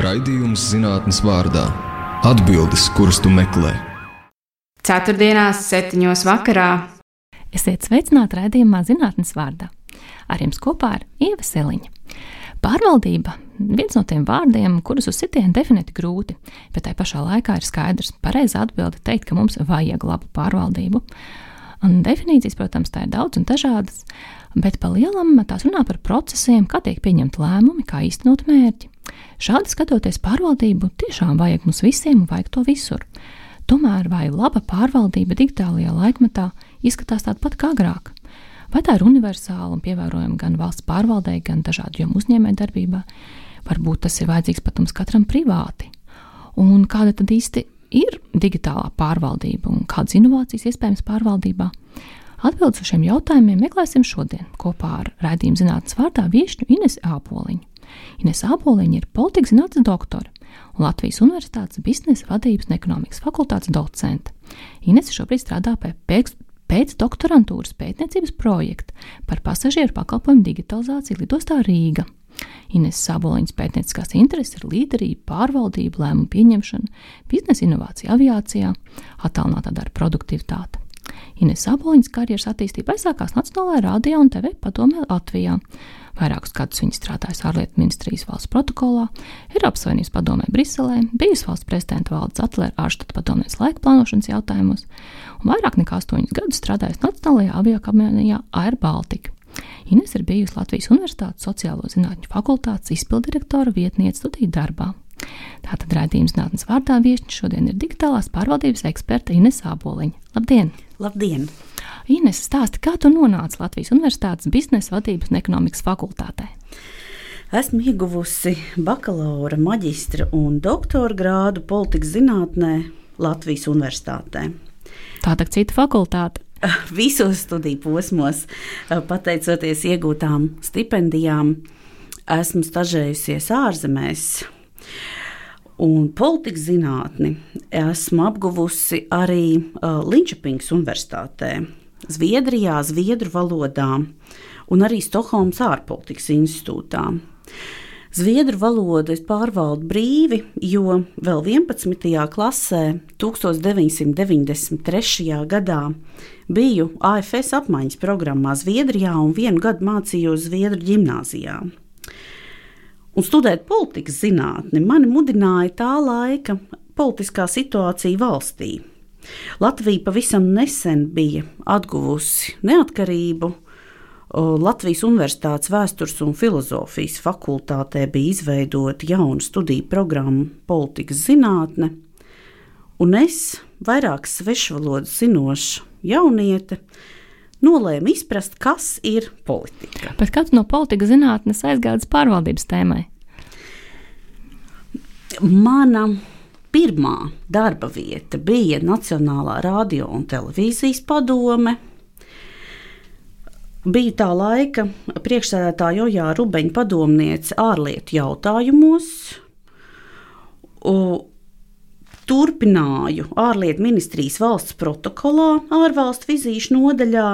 Raidījums zinātnes vārdā - atbildes, kuras tu meklē. Ceturtdienās, septiņos vakarā. Esiet sveicināti raidījumā zinātnes vārdā. Ar jums kopā ir Ieva Seliņa. Pārvaldība - viens no tiem vārdiem, kurus uz sitienu definēt grūti, bet tai pašā laikā ir skaidrs, pareizi atbildi teikt, ka mums vajag labu pārvaldību. Un definīcijas, protams, tā ir daudz un dažādas, bet pa lielam tās runā par procesiem, kā tiek pieņemti lēmumi, kā īstenot mērķi. Šādi skatoties pārvaldību, tiešām vajag mums visiem un vajag to visur. Tomēr vai laba pārvaldība digitālajā laikmetā izskatās tāda pat kā agrāk? Vai tā ir universāla un pievērojama gan valsts pārvaldē, gan dažādu jomu uzņēmējdarbībā? Varbūt tas ir vajadzīgs pat mums katram privāti. Un kāda tad īsti ir digitālā pārvaldība un kādas inovācijas iespējams pārvaldībā? Atbildes uz šiem jautājumiem meklēsim šodien kopā ar raidījumu zinātnes vārdā viešņu Ines Āpoliņu. Ines Āpoliņa ir politikas zinātnes doktore un Latvijas Universitātes biznesa vadības un ekonomikas fakultātes docente. Ines šobrīd strādā pie pēc, pēc doktorantūras pētniecības projekta par pasažieru pakalpojumu digitalizāciju lidostā Rīga. Ines Saboliņas pētnieciskās intereses ir līderība, pārvaldība, lēmumu pieņemšana, biznesa inovācija aviācijā, attālinātā darba produktivitāte. Ines Saboliņas karjeras attīstība aizsākās Nacionālajā radio un TV padomē Latvijā. Vairākus gadus viņa strādājusi ārlietu ministrijas valsts protokolā, Eiropas Savienības padomē Briselē, bijusi valsts prezidenta valdes atlēra ārštata padomēs laika plānošanas jautājumos, un vairāk nekā astoņus gadus strādājusi Nacionālajā aviakamerā Air Baltica. Ines ir bijusi Latvijas Universitātes sociālo zinātņu fakultātes izpildirektora vietniece studiju darbā. Tātad redzējums zinātnes vārdā viesiņš šodien ir digitālās pārvaldības eksperte Ines Āboliņa. Labdien! Labdien! Ines, stāsti, kā tu nonāci Latvijas Universitātes biznesa vadības un ekonomikas fakultātē? Esmu ieguvusi bakalaura, maģistra un doktora grādu politikas zinātnē Latvijas Universitātē. Tā tā cita fakultāte. Visos studiju posmos, pateicoties iegūtām stipendijām, esmu stažējusies ārzemēs. Un politikas zinātni esmu apguvusi arī uh, Linčepingas Universitātē, Zviedrijā, Zviedru valodā un arī Stokholmas ārpolitikas institūtā. Zviedru valodu es pārvaldu brīvi, jo vēl 11. klasē, 1993. gadā, biju AFS apmaiņas programmā Zviedrijā un vienu gadu mācījos Zviedru gimnājā. Un studēt politikas zinātni mani mudināja tā laika politiskā situācija valstī. Latvija pavisam nesen bija atguvusi neatkarību. Latvijas Universitātes vēstures un filozofijas fakultātē bija izveidota jauna studiju programma politikas zinātne, un es, vairākas svešvalodas zinoša jauniete, nolēmu izprast, kas ir politika. Bet kāds no politikas zinātnes aizgājas pārvaldības tēmai? Mana pirmā darba vieta bija Nacionālā radio un televīzijas padome. Biju tā laika priekšsēdētāja Jojā Rubeņa padomniece ārlietu jautājumos. Turpināju ārlietu ministrijas valsts protokolā, ārvalstu vizīšu nodaļā,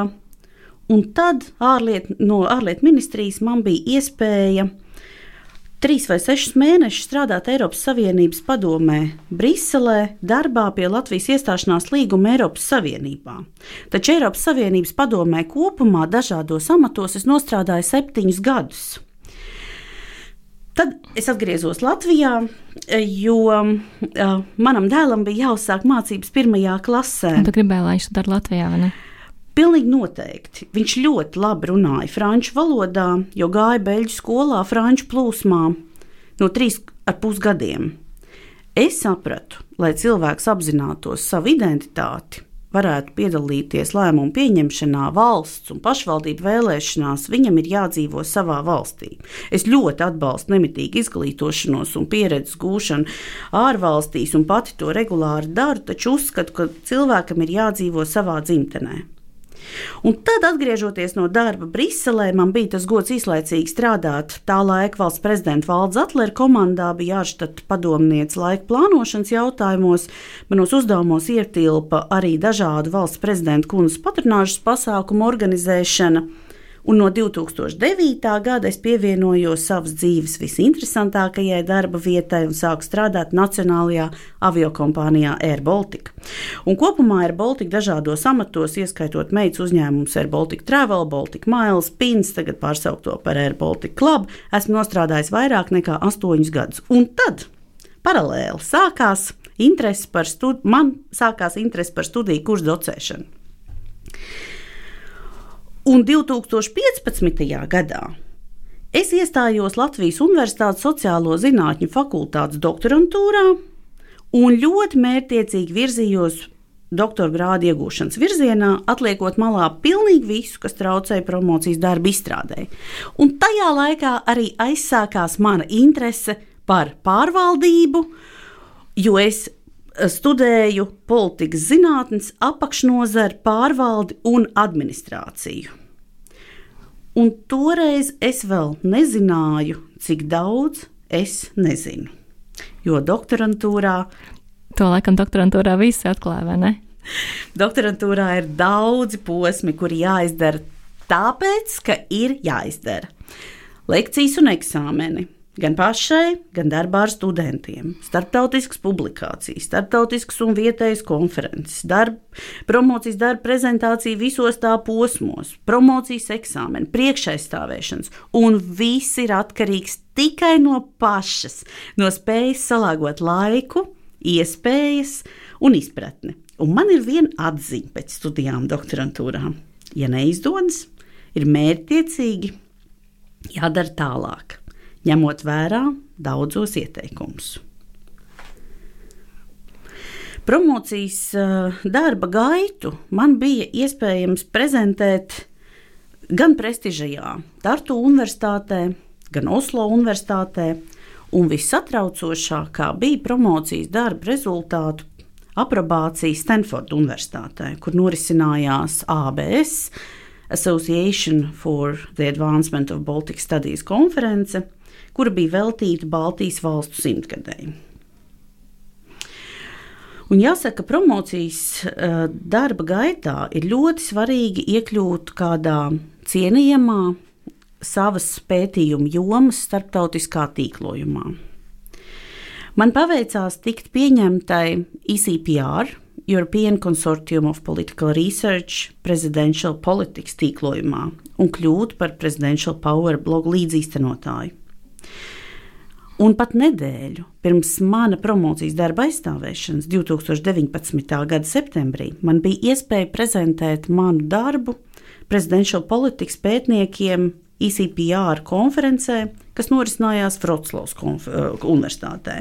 un tad ārliet, no ārlietu ministrijas man bija iespēja trīs vai sešus mēnešus strādāt Eiropas Savienības padomē Briselē darbā pie Latvijas iestāšanās līguma Eiropas Savienībā. Taču Eiropas Savienības padomē kopumā dažādos amatos es nostrādāju septiņus gadus. Tad es atgriezos Latvijā, jo uh, manam dēlam bija jāuzsāk mācības pirmajā klasē. Tu gribēji, lai viņš to dara Latvijā, vai ne? Pilnīgi noteikti. Viņš ļoti labi runāja franču valodā, jo gāja beļģu skolā franču plūsmā no trīs ar pus gadiem. Es sapratu, lai cilvēks apzinātos savu identitāti, varētu piedalīties lēmumu pieņemšanā, valsts un pašvaldību vēlēšanās, viņam ir jādzīvo savā valstī. Es ļoti atbalstu nemitīgu izglītošanos un pieredzes gūšanu ārvalstīs, un pati to regulāri daru, taču uzskatu, ka cilvēkam ir jādzīvo savā dzimtenē. Un tad, atgriežoties no darba Briselē, man bija tas gods īslaicīgi strādāt. Tā laika valsts prezidenta valdes atlēra komandā bija ārštata padomniece laika plānošanas jautājumos. Manos uzdevumos ietilpa arī dažādu valsts prezidenta kundzes patronāžas pasākumu organizēšana. Un no 2009. gada es pievienojos savas dzīves visinteresantākajai darba vietai un sāku strādāt Nacionālajā aviokompānijā Air Baltica. Un kopumā Air Baltica dažādos amatos, ieskaitot meitas uzņēmumus Air Baltica Travel, Baltica Miles, Pins, tagad pārsaukto par Air Baltica Club, esmu nostrādājis vairāk nekā astoņus gadus. Un tad paralēli sākās interese par studiju, man sākās interese par studiju kursu docēšanu. Un 2015. gadā es iestājos Latvijas Universitātes Sociālo zinātņu fakultātes doktorantūrā un ļoti mērķiecīgi virzījos doktora grādu iegūšanas virzienā, atliekot malā pilnīgi visu, kas traucēja promocijas darbu izstrādē. Un tajā laikā arī aizsākās mana interese par pārvaldību, jo es studēju politikas zinātnes, apakšnodari, pārvaldi un administrāciju. Un toreiz es vēl nezināju, cik daudz es nezinu. Jo doktorantūrā. To laikam doktorantūrā visi atklāja, vai ne? Doktorantūrā ir daudzi posmi, kuri jāizdara tāpēc, ka ir jāizdara. Lekcijas un eksāmeni, gan pašai, gan darbā ar studentiem, starptautiskas publikācijas, starptautiskas un vietējas konferences, darba, promocijas darba prezentācija visos tā posmos, promocijas eksāmeni, priekšaizstāvēšanas, un viss ir atkarīgs tikai no pašas, no spējas salāgot laiku, iespējas un izpratni. Un man ir viena atziņa pēc studijām doktorantūrā. Ja neizdodas, ir mērķtiecīgi jādara tālāk ņemot vērā daudzos ieteikumus. Promocijas uh, darba gaitu man bija iespējams prezentēt gan prestižajā Tartu Universitātē, gan Oslo Universitātē, un vissatraucošākā bija promocijas darba rezultātu aprobācija Stanforda Universitātē, kur norisinājās ABS Association for the Advancement of Baltic Studies konference, kura bija veltīta Baltijas valstu simtgadēji. Un jāsaka, ka promocijas uh, darba gaitā ir ļoti svarīgi iekļūt kādā cienījamā savas pētījuma jomas starptautiskā tīklojumā. Man paveicās tikt pieņemtai ECPR, European Consortium of Political Research, Presidential Politics tīklojumā un kļūt par Presidential Power blogu līdzīstenotāju. Un pat nedēļu pirms mana promocijas darba aizstāvēšanas, 2019. gada septembrī, man bija iespēja prezentēt manu darbu Presidential Politics pētniekiem ICPR konferencē, kas norisinājās Vroclavas uh, Universitātē.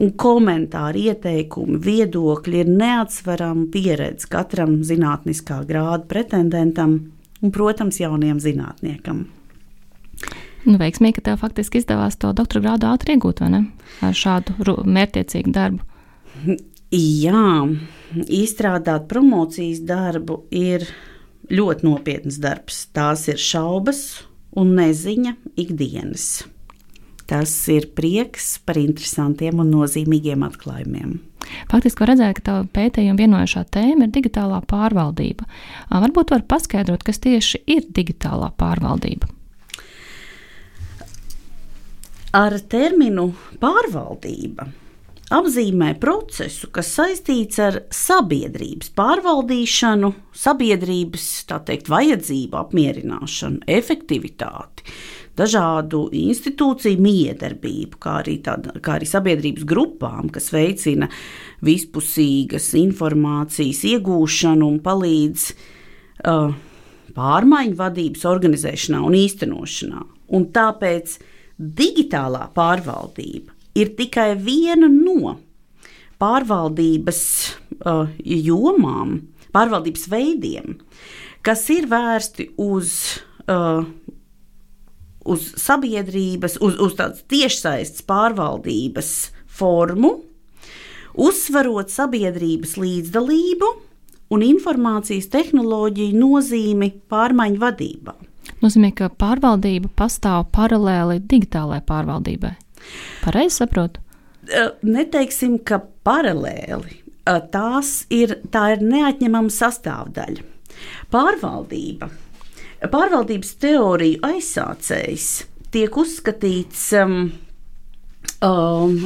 Un komentāri, ieteikumi, viedokļi ir neatsverama pieredze katram zinātniskā grāda pretendentam un, protams, jauniem zinātniekam. Nu, veiksmīgi, ka tev faktiski izdevās to doktora grādu ātri iegūt, vai ne? Ar šādu mērķiecīgu darbu. Jā, izstrādāt promocijas darbu ir ļoti nopietns darbs. Tās ir šaubas un neziņa ikdienas. Tas ir prieks par interesantiem un nozīmīgiem atklājumiem. Faktiski redzēt, ka tā pētījuma vienojošā tēma ir digitālā pārvaldība. Varbūt var paskaidrot, kas tieši ir digitālā pārvaldība. Ar terminu pārvaldība apzīmē procesu, kas saistīts ar sabiedrības pārvaldīšanu, sabiedrības teikt, vajadzību apmierināšanu, efektivitāti, dažādu institūciju miedarbību, kā arī, tāda, kā arī sabiedrības grupām, kas veicina vispusīgas informācijas iegūšanu un palīdz uh, pārmaiņu vadības organizēšanā un īstenošanā. Un tāpēc Digitālā pārvaldība ir tikai viena no pārvaldības uh, jomām, pārvaldības veidiem, kas ir vērsti uz, uh, uz sabiedrības, uz, uz tādas tiešsaistes pārvaldības formu, uzsverot sabiedrības līdzdalību un informācijas tehnoloģiju nozīmi pārmaiņu vadībā nozīmē, ka pārvaldība pastāv paralēli digitālajai pārvaldībai. Pareizi saprotu? Neteiksim, ka paralēli. Tās ir, tā ir neatņemama sastāvdaļa. Pārvaldība Pārvaldības teoriju aizsācējs tiek uzskatīts um, um,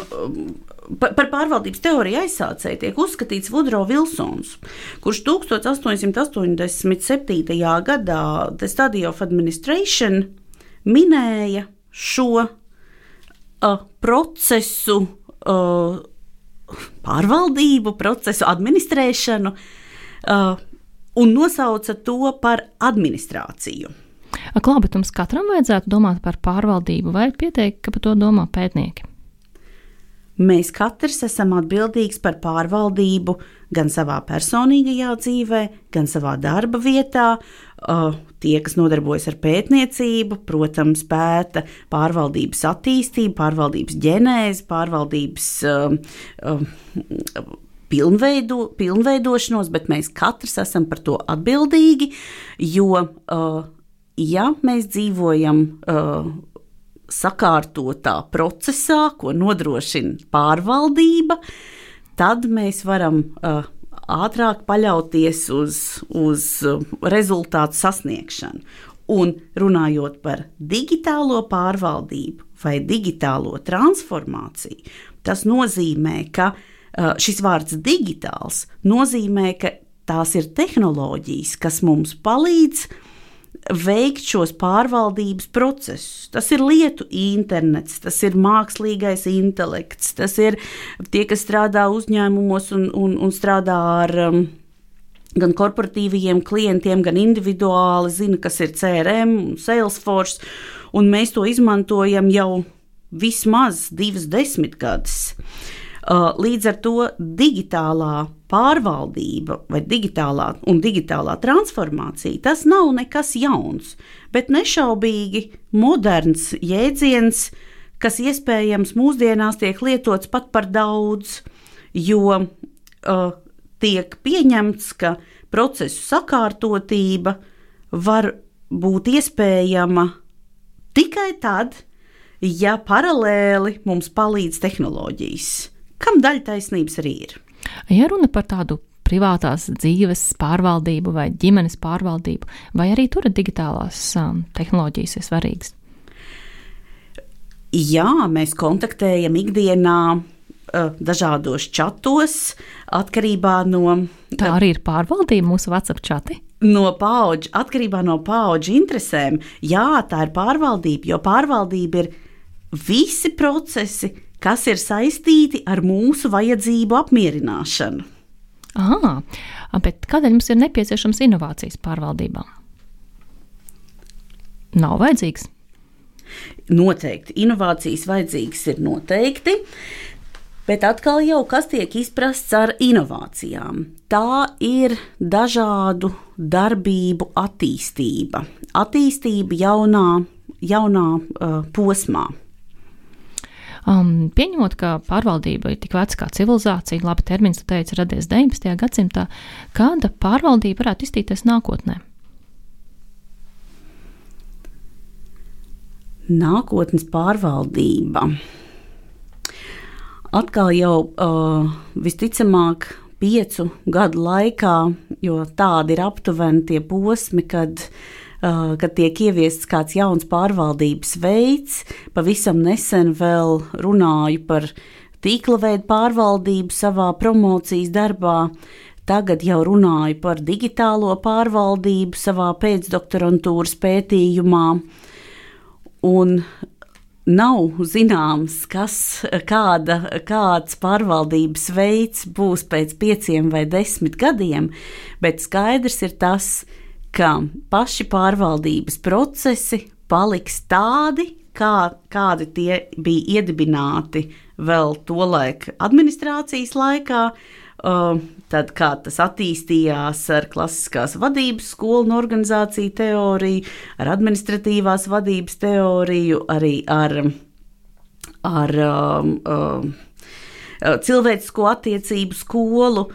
par, pārvaldības teoriju aizsācēju tiek uzskatīts Vudro Vilsons, kurš 1887. gadā The Study of Administration minēja šo uh, procesu, uh, pārvaldību, procesu administrēšanu uh, un nosauca to par administrāciju. Klā, bet mums katram vajadzētu domāt par pārvaldību, vai pietiek, ka par to domā pētnieki? Mēs katrs esam atbildīgs par pārvaldību gan savā personīgajā dzīvē, gan savā darba vietā. Uh, tie, kas nodarbojas ar pētniecību, protams, pēta pārvaldības attīstību, pārvaldības ģenēzi, pārvaldības uh, uh, pilnveido, pilnveidošanos, bet mēs katrs esam par to atbildīgi, jo, uh, ja mēs dzīvojam uh, sakārtotā procesā, ko nodrošina pārvaldība, tad mēs varam uh, ātrāk paļauties uz, uz uh, rezultātu sasniegšanu. Un runājot par digitālo pārvaldību vai digitālo transformāciju, tas nozīmē, ka uh, šis vārds digitāls nozīmē, ka tās ir tehnoloģijas, kas mums palīdz uh, veikt šos pārvaldības procesus. Tas ir lietu internets, tas ir mākslīgais intelekts, tas ir tie, kas strādā uzņēmumos un, un, un strādā ar. Um, gan korporatīviem klientiem, gan individuāli zina, kas ir CRM Salesforce, un mēs to izmantojam jau vismaz divas desmitgades. Uh, līdz ar to digitālā pārvaldība vai digitālā un digitālā transformācija tas nav nekas jauns, bet nešaubīgi moderns jēdziens, kas iespējams mūsdienās tiek lietots pat par daudz, jo uh, tiek pieņemts, ka procesu sakārtotība var būt iespējama tikai tad, ja paralēli mums palīdz tehnoloģijas kam daļa taisnības arī ir. Ja runa par tādu privātās dzīves pārvaldību vai ģimenes pārvaldību, vai arī tur digitālās um, tehnoloģijas ir svarīgas? Jā, mēs kontaktējam ikdienā uh, dažādos čatos, atkarībā no. Tā arī ir pārvaldība mūsu WhatsApp čati. No paudžu, atkarībā no paudžu interesēm, jā, tā ir pārvaldība, jo pārvaldība ir visi procesi, kas ir saistīti ar mūsu vajadzību apmierināšanu. Aha, bet kādēļ mums ir nepieciešams inovācijas pārvaldībā? Nav vajadzīgs. Noteikti inovācijas vajadzīgas ir noteikti, bet atkal jau kas tiek izprasts ar inovācijām. Tā ir dažādu darbību attīstība, attīstība jaunā, jaunā uh, posmā. Um, pieņemot, ka pārvaldība ir tik veca kā civilizācija, labi termins, tu teici, radies 19. gadsimtā, kāda pārvaldība varētu iztīties nākotnē? Nākotnes pārvaldība. Atkal jau uh, visticamāk, piecu gadu laikā, jo tādi ir aptuveni tie posmi, kad uh, kad tiek ieviests kāds jauns pārvaldības veids. Pavisam nesen vēl runāju par tīkla veidu pārvaldību savā promocijas darbā. Tagad jau runāju par digitālo pārvaldību savā pēcdoktorantūras pētījumā. Un nav zināms, kas, kāda, kāds pārvaldības veids būs pēc pieciem vai desmit gadiem, bet skaidrs ir tas, ka ka paši pārvaldības procesi paliks tādi, kā, kādi tie bija iedibināti vēl tolaik administrācijas laikā. Uh, tad, kā tas attīstījās ar klasiskās vadības skolu un organizāciju teoriju, ar administratīvās vadības teoriju, arī ar, ar um, um, cilvēcisko attiecību skolu,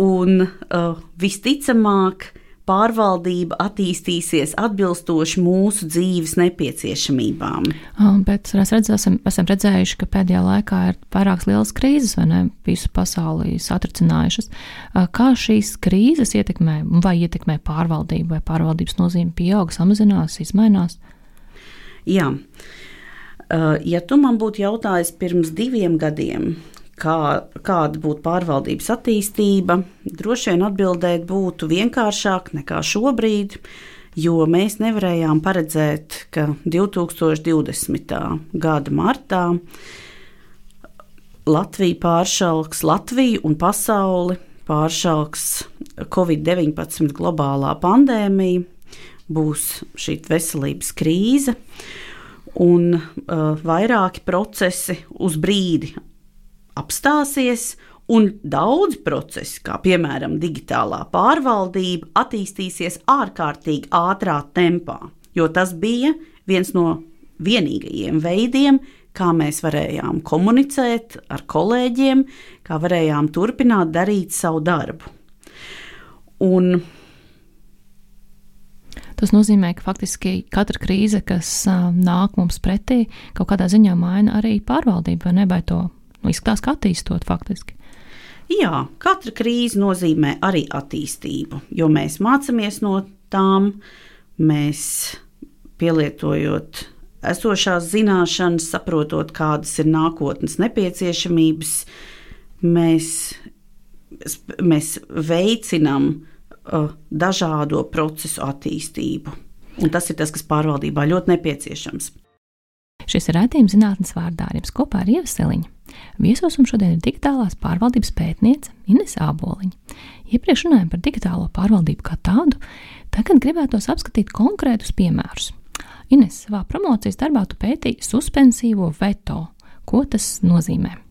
un uh, visticamāk, pārvaldība attīstīsies atbilstoši mūsu dzīves nepieciešamībām. Bet mēs redzēsim, esam redzējuši, ka pēdējā laikā ir vairākas lielas krīzes, vai ne? Visu pasauli satricinājušas. Kā šīs krīzes ietekmē, vai ietekmē pārvaldību, vai pārvaldības nozīme pieaug, samazinās, izmainās? Jā. Ja tu man būtu jautājis pirms diviem gadiem, kā, kāda būtu pārvaldības attīstība, droši vien atbildēt būtu vienkāršāk nekā šobrīd, jo mēs nevarējām paredzēt, ka 2020. gada martā Latvija pāršalks Latviju un pasauli, pāršalks Covid-19 globālā pandēmija, būs šī veselības krīze. Un uh, vairāki procesi uz brīdi apstāsies, un daudz procesi, kā piemēram digitālā pārvaldība, attīstīsies ārkārtīgi ātrā tempā, jo tas bija viens no vienīgajiem veidiem, kā mēs varējām komunicēt ar kolēģiem, kā varējām turpināt darīt savu darbu. Un Tas nozīmē, ka faktiski katra krīze, kas nāk mums pretī, kaut kādā ziņā maina arī pārvaldību, vai ne, vai to izskatās, ka attīstot faktiski. Jā, katra krīze nozīmē arī attīstību, jo mēs mācāmies no tām, mēs pielietojot esošās zināšanas, saprotot, kādas ir nākotnes nepieciešamības, mēs, mēs veicinām uh, dažādo procesu attīstību. Un tas ir tas, kas pārvaldībā ļoti nepieciešams. Šis ir raidījums zinātnes vārdā ar jums kopā ar Ievaseliņu. Viesos mums šodien ir digitālās pārvaldības pētniece Ines Āboliņa. Iepriekš runājām par digitālo pārvaldību kā tādu, tagad gribētos apskatīt konkrētus piemērus. Ines savā promocijas darbā tu pētīji suspensīvo veto. Ko tas nozīmē?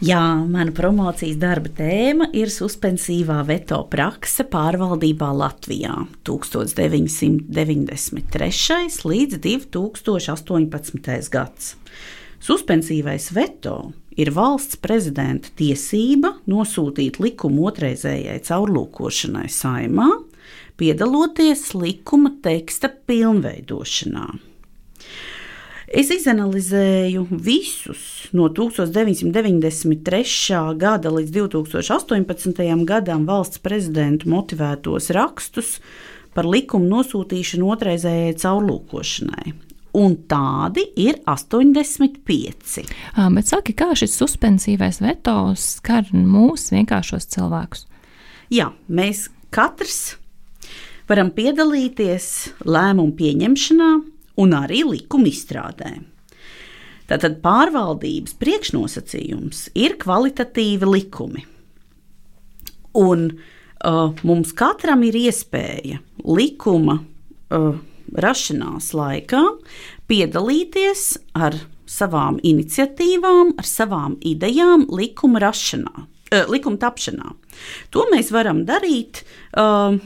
Jā, mana promocijas darba tēma ir suspensīvā veto prakse pārvaldībā Latvijā 1993. līdz 2018. gads. Suspensīvais veto ir valsts prezidenta tiesība nosūtīt likumu otrreizējai caurlūkošanai saimā, piedaloties likuma teksta pilnveidošanā. Es izanalizēju visus no 1993. gada līdz 2018. gadam valsts prezidentu motivētos rakstus par likumu nosūtīšanu otrreizējai caurlūkošanai. Un tādi ir 85. À, bet saki, kā šis suspensīvais veto skar mūsu vienkāršos cilvēkus? Jā, mēs katrs varam piedalīties lēmumu pieņemšanā, un arī likuma izstrādē. Tātad pārvaldības priekšnosacījums ir kvalitatīvi likumi. Un uh, mums katram ir iespēja likuma uh, rašanās laikā piedalīties ar savām iniciatīvām, ar savām idejām likuma rašanā, uh, likuma tapšanā. To mēs varam darīt. Uh,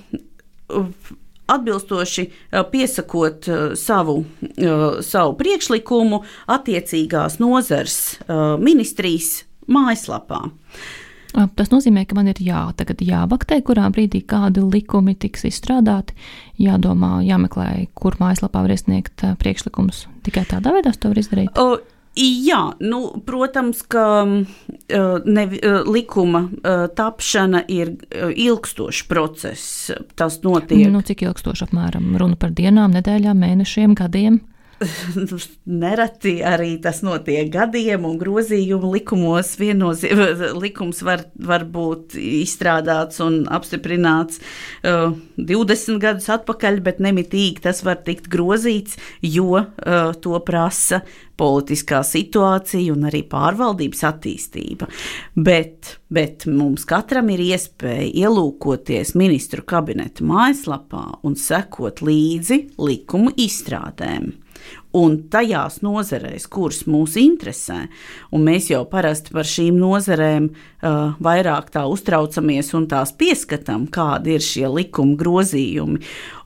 atbilstoši piesakot savu, savu priekšlikumu attiecīgās nozars ministrijas mājaslapā. Tas nozīmē, ka man ir jā, jābaktē, kurā brīdī kādi likumi tiks izstrādāti, jādomā, jāmeklē, kur mājaslapā var iesniegt priekšlikumus. Tikai tādā veidā to var izdarīt. O, Jā, nu, protams, ka ne, likuma tapšana ir ilgstošs process. Tas notiek. Nu, cik ilgstoši apmēram? Runa par dienām, nedēļām, mēnešiem, gadiem. Nereti arī tas notiek gadiem, un grozījumu likumos vienos, likums var, var būt izstrādāts un apstiprināts uh, 20 gadus atpakaļ, bet nemitīgi tas var tikt grozīts, jo uh, to prasa politiskā situācija un arī pārvaldības attīstība. Bet, bet mums katram ir iespēja ielūkoties ministru kabineta mājaslapā un sekot līdzi likumu izstrādēm un tajās nozarēs, kuras mūs interesē, un mēs jau parasti par šīm nozarēm uh, vairāk tā uztraucamies un tās pieskatām, kādi ir šie likuma grozījumi.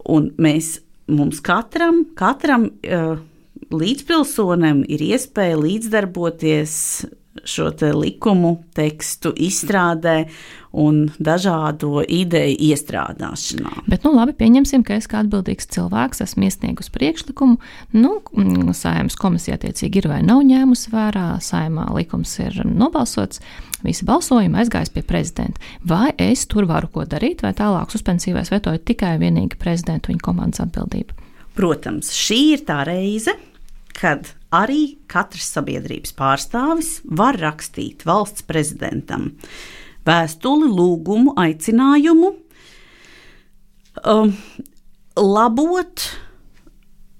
Un mēs, mums katram, katram uh, līdzpilsonim ir iespēja līdzdarboties šo te likumu tekstu izstrādē un dažādo ideju iestrādāšanā. Bet, nu, labi, pieņemsim, ka es kā atbildīgs cilvēks esmu iesniegus priekšlikumu. Nu, mm, saimnes komisija attiecīgi ir vai nav ņēmusi vērā, saimā likums ir nobalsots, visi balsojumi aizgājis pie prezidenta. Vai es tur varu ko darīt, vai tālāk suspensīvais veto ir tikai vienīgi prezidenta un viņa komandas atbildība? Protams, šī ir tā reize, kad arī katrs sabiedrības pārstāvis var rakstīt valsts prezidentam vēstuli, lūgumu, aicinājumu um, labot,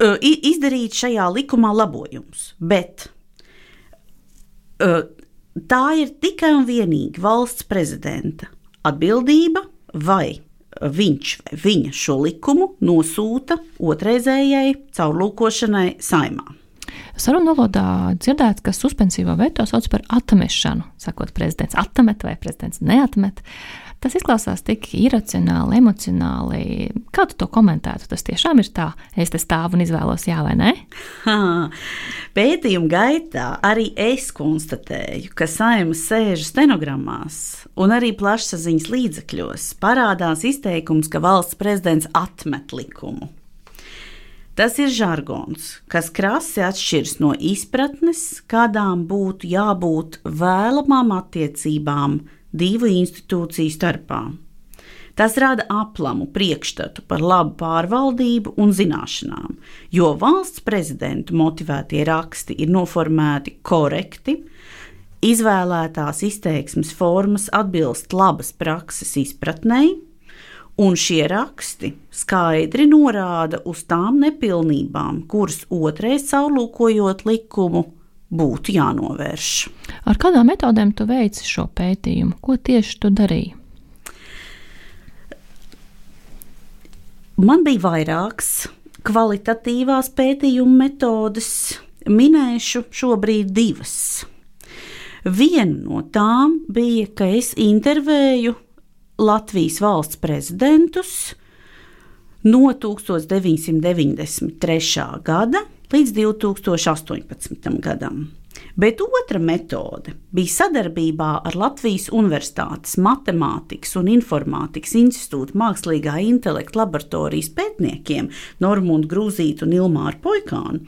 uh, izdarīt šajā likumā labojumus. Bet uh, tā ir tikai un vienīgi valsts prezidenta atbildība vai viņš vai viņa šo likumu nosūta otrreizējai caurlūkošanai saimā. Sarunu valodā dzirdēts, ka suspensīvo veto sauc par atmešanu. Sakot, prezidents atmet vai prezidents neatmet. Tas izklausās tik iracionāli, emocionāli. Kā tu to komentētu? Tas tiešām ir tā, es te stāvu un izvēlos jā vai nē. Pētījuma gaitā arī es konstatēju, ka saimas sēžu stenogrammās un arī plašsaziņas līdzekļos parādās izteikums, ka valsts prezidents atmet likumu. Tas ir žargons, kas krasi atšķiras no izpratnes, kādām būtu jābūt vēlamām attiecībām divu institūciju starpā. Tas rada aplamu priekšstatu par labu pārvaldību un zināšanām, jo valsts prezidenta motivētie raksti ir noformēti korekti, izvēlētās izteiksmes formas atbilst labas prakses izpratnei, un šie raksti skaidri norāda uz tām nepilnībām, kuras otrais caurlūkojot likumu būtu jānovērš. Ar kādām metodēm tu veici šo pētījumu? Ko tieši tu darīji? Man bija vairākas kvalitatīvās pētījuma metodes, minēšu šobrīd divas. Viena no tām bija, ka es intervēju Latvijas valsts prezidentus no 1993. gada līdz 2018. gadam. Bet otra metode bija sadarbībā ar Latvijas Universitātes Matemātikas un Informātikas institūta mākslīgā intelekta laboratorijas pētniekiem Normundu Grūzītu un Ilmāru Poikānu.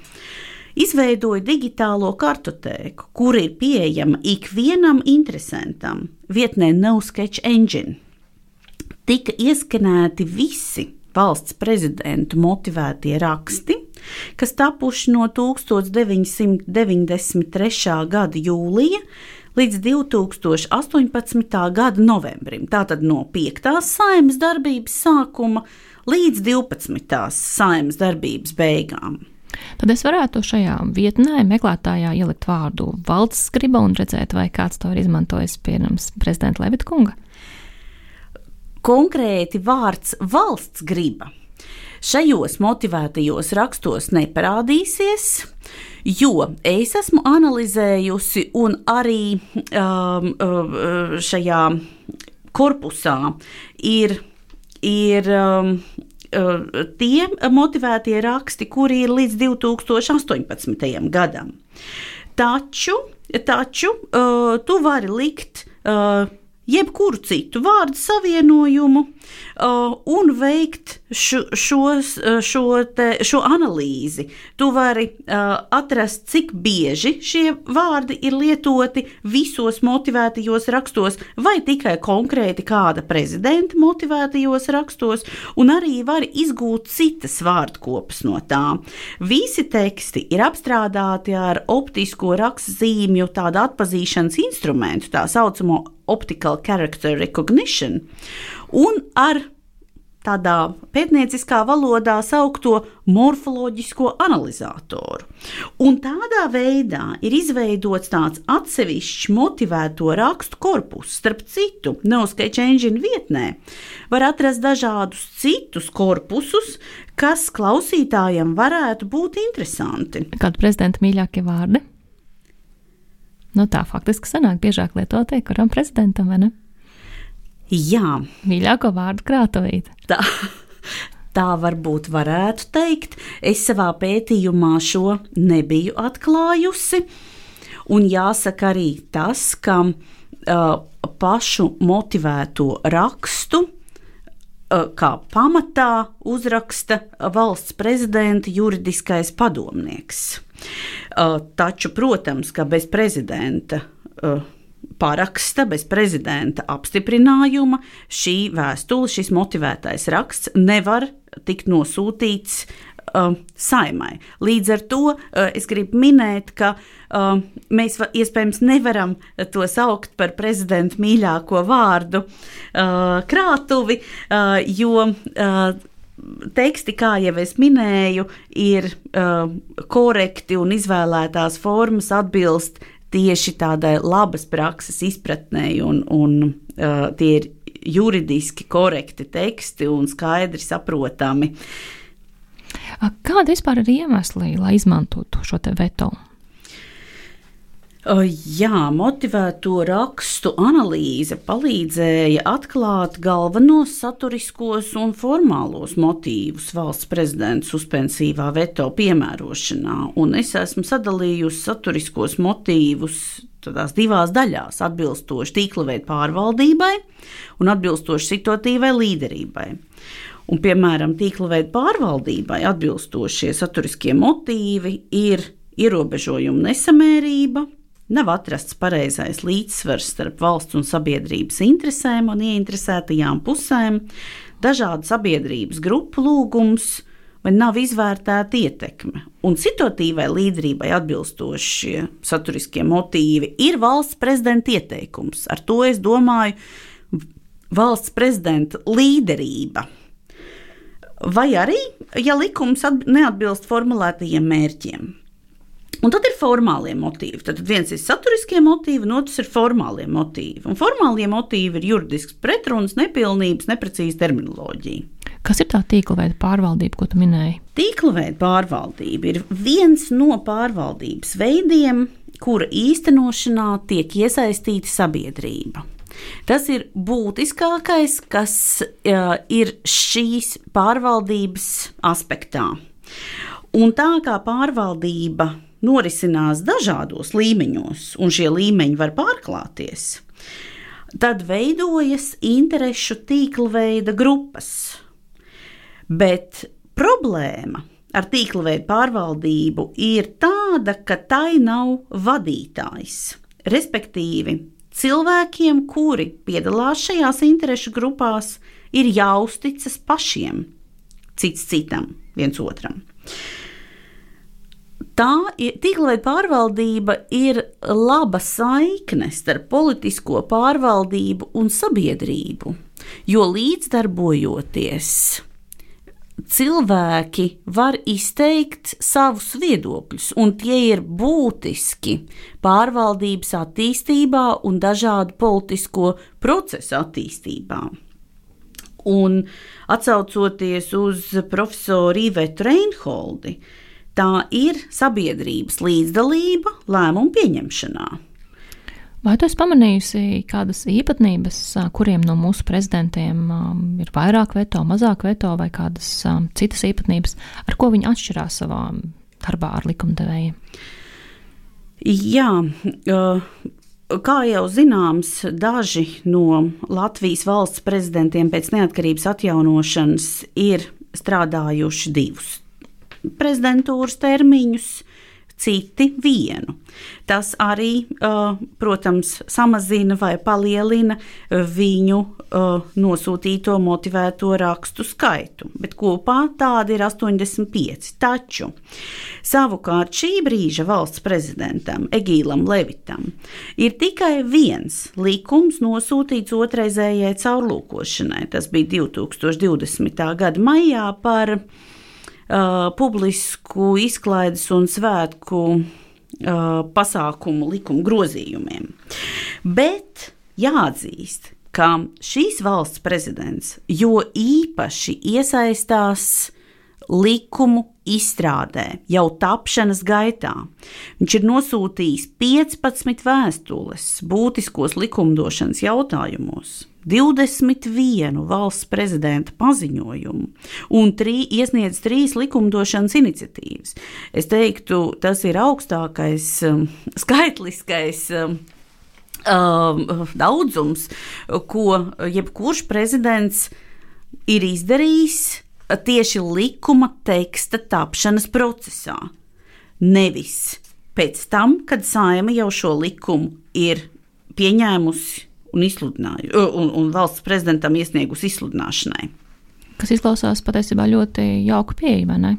Izveidoja digitālo kartotēku, kur ir pieejama ikvienam interesantam vietnē No Sketch Engine tika ieskanēti visi valsts prezidentu motivētie raksti, kas tapuši no 1993. gada jūlija līdz 2018. gada novembrim. Tātad no 5. saimnes darbības sākuma līdz 12. saimnes darbības beigām. Tad es varētu šajā vietnē, meklētājā, ielikt vārdu valsts griba un redzēt, vai kāds to ir izmantojis pirms prezidenta Levita kunga konkrēti vārds valsts griba šajos motivētajos rakstos neparādīsies, jo es esmu analizējusi un arī um, uh, šajā korpusā ir, ir um, uh, tie motivētie raksti, kuri ir līdz 2018. gadam. Taču, taču uh, tu vari likt uh, jebkuru citu vārdu savienojumu un veikt šo, šos, uh, šo, te, šo analīzi. Tu vari uh, atrast, cik bieži šie vārdi ir lietoti visos motivētajos rakstos, vai tikai konkrēti kāda prezidenta motivētajos rakstos, un arī vari izgūt citas vārdkopas no tām. Visi teksti ir apstrādāti ar optisko rakstzīmju, tādu atpazīšanas instrumentu, tā saucamo optical character recognition, un ar tādā pētnieciskā valodā saukto morfoloģisko analizatoru. Un tādā veidā ir izveidots tāds atsevišķs motivēto rakstu korpus. Starp citu, Neosketch Engine vietnē var atrast dažādus citus korpusus, kas klausītājiem varētu būt interesanti. Kādu prezidenta mīļākie vārdi? Nu, tā faktiski sanāk biežāk lietotie, kuram prezidentam vai ne? Jā, mīļāko vārdu krātuvīte. Tā. Tā varbūt varētu teikt. Es savā pētījumā šo nebiju atklājusi. Un jāsaka arī tas, ka uh, pašu motivēto rakstu kā pamatā uzraksta valsts prezidenta juridiskais padomnieks. Taču, protams, ka bez prezidenta paraksta, bez prezidenta apstiprinājuma šī vēstule, šis motivētais raksts nevar tikt nosūtīts uh, saimai. Līdz ar to uh, es gribu minēt, ka uh, mēs va, iespējams nevaram to saukt par prezidenta mīļāko vārdu uh, krātuvi, uh, jo uh, teksti, kā jau es minēju, ir uh, korekti un izvēlētās formas atbilst tieši tādai labas prakses izpratnei, un, un uh, tie ir juridiski korekti teksti un skaidri saprotami. Kāda vispār ir iemesli, lai izmantotu šo veto? Jā, motivēto rakstu analīze palīdzēja atklāt galvenos saturiskos un formālos motīvus valsts prezidenta suspensīvā veto piemērošanā. Un es esmu sadalījusi saturiskos motīvus tādās divās daļās - atbilstoši tīkla veidu pārvaldībai un atbilstoši situatīvai līderībai. Un, piemēram, tīkla veida pārvaldībai atbilstošie saturiskie motīvi ir ierobežojuma nesamērība, nav atrasts pareizais līdzsvars starp valsts un sabiedrības interesēm un ieinteresētajām pusēm, dažādu sabiedrības grupu lūgums vai nav izvērtēta ietekme. Un situatīvai līderībai atbilstošie saturiskie motīvi ir valsts prezidenta ieteikums. Ar to es domāju valsts prezidenta līderība vai arī, ja likums neatbilst formulētajiem mērķiem. Un tad ir formālie motīvi. Tad viens ir saturiskie motīvi, un otrs ir formālie motīvi. Un formālie motīvi ir juridisks pretruns, nepilnības, neprecīza terminoloģija. Kas ir tā tīkla veida pārvaldība, ko tu minēji? Tīkla veida pārvaldība ir viens no pārvaldības veidiem, kura īstenošanā tiek iesaistīta sabiedrība. Tas ir būtiskākais, kas uh, ir šīs pārvaldības aspektā. Un tā kā pārvaldība norisinās dažādos līmeņos, un šie līmeņi var pārklāties, tad veidojas interešu tīkla veida grupas. Bet problēma ar tīkla veidu pārvaldību ir tāda, ka tai nav vadītājs. Respektīvi, cilvēkiem, kuri piedalās šajās interešu grupās, ir jāuzticas pašiem, cits citam, viens otram. Tā ir tīkla pārvaldība, ir laba saikne starp politisko pārvaldību un sabiedrību, jo līdzdarbojoties cilvēki var izteikt savus viedokļus, un tie ir būtiski pārvaldības attīstībā un dažādu politisko procesu attīstībā. Un atcaucoties uz profesoru Ivetu Reinholdi, tā ir sabiedrības līdzdalība lēmumu pieņemšanā. Vai tu esi pamanījusi kādas īpatnības, kuriem no mūsu prezidentiem ir vairāk veto, mazāk veto, vai kādas citas īpatnības, ar ko viņi atšķirās savā darbā ar likumdevējiem? Jā, kā jau zināms, daži no Latvijas valsts prezidentiem pēc neatkarības atjaunošanas ir strādājuši divus prezidentūras termiņus citi vienu. Tas arī, protams, samazina vai palielina viņu nosūtīto motivēto rakstu skaitu, bet kopā tādi ir 85. Taču savukārt šī brīža valsts prezidentam Egīlam Levitam ir tikai viens likums nosūtīts otrreizējai caurlūkošanai. Tas bija 2020. gada maijā par uh, publisku izklaides un svētku uh, pasākumu likumu grozījumiem. Bet jāatzīst, ka šīs valsts prezidents jo īpaši iesaistās likumu izstrādē, jau tapšanas gaitā. Viņš ir nosūtījis 15 vēstules būtiskos likumdošanas jautājumos. 21 valsts prezidenta paziņojumu un trī, iesniedz trīs likumdošanas iniciatīvas. Es teiktu, tas ir augstākais um, skaitliskais um, uh, daudzums, ko jebkurš prezidents ir izdarījis tieši likuma teksta tapšanas procesā. Nevis pēc tam, kad saima jau šo likumu ir pieņēmusi un, un, un valsts prezidentam iesniegusi izsludināšanai. Kas izklausās patiesībā ļoti jauka pieeja, vai ne?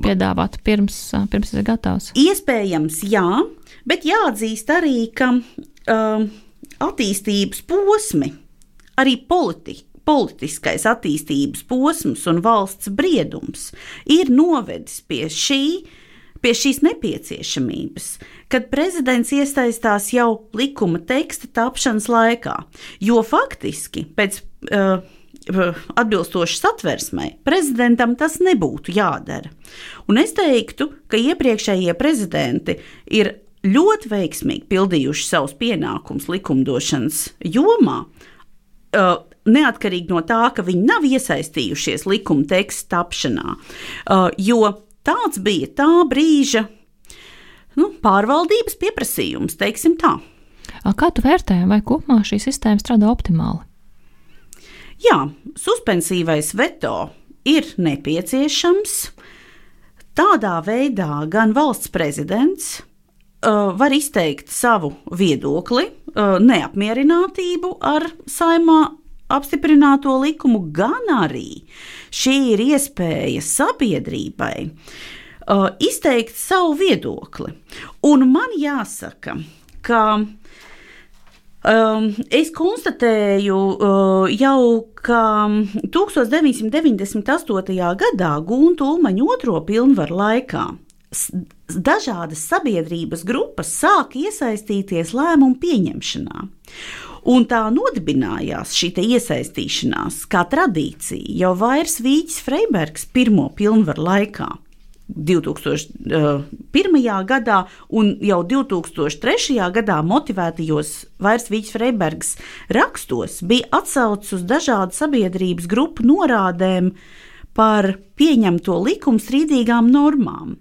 Piedāvāt pirms, pirms ir gatavs. Iespējams, jā, bet jāatzīst arī, ka uh, attīstības posmi, arī politika politiskais attīstības posms un valsts briedums ir novedis pie šī. Pie šīs nepieciešamības, kad prezidents iesaistās jau likuma teksta tapšanas laikā, jo faktiski pēc uh, atbilstoši satversmei, prezidentam tas nebūtu jādara. Un es teiktu, ka iepriekšējie prezidenti ir ļoti veiksmīgi pildījuši savus pienākumus likumdošanas jomā. Uh, neatkarīgi no tā, ka viņi nav iesaistījušies likuma teksta tapšanā, uh, jo tāds bija tā brīža nu, pārvaldības pieprasījums, teiksim tā. Kā tu vērtē, vai kopumā šī sistēma strādā optimāli? Jā, suspensīvais veto ir nepieciešams. Tādā veidā gan valsts prezidents var izteikt savu viedokli, uh, neapmierinātību ar saimā apstiprināto likumu, gan arī šī ir iespēja sabiedrībai uh, izteikt savu viedokli. Un man jāsaka, ka Um, es konstatēju jau, ka 1998. gadā Gunta Ulmaņa otro pilnvaru laikā dažādas sabiedrības grupas sāka iesaistīties lēmumu pieņemšanā. Un tā nodibinājās šī iesaistīšanās kā tradīcija jau vairs Vīķis Freibergs pirmo pilnvaru laikā. 2001. gadā un jau 2003. gadā motivētajos vairs Vīķis Freibergs rakstos bija atsaucis uz dažādu sabiedrības grupu norādēm par pieņemto likumstrīdīgām normām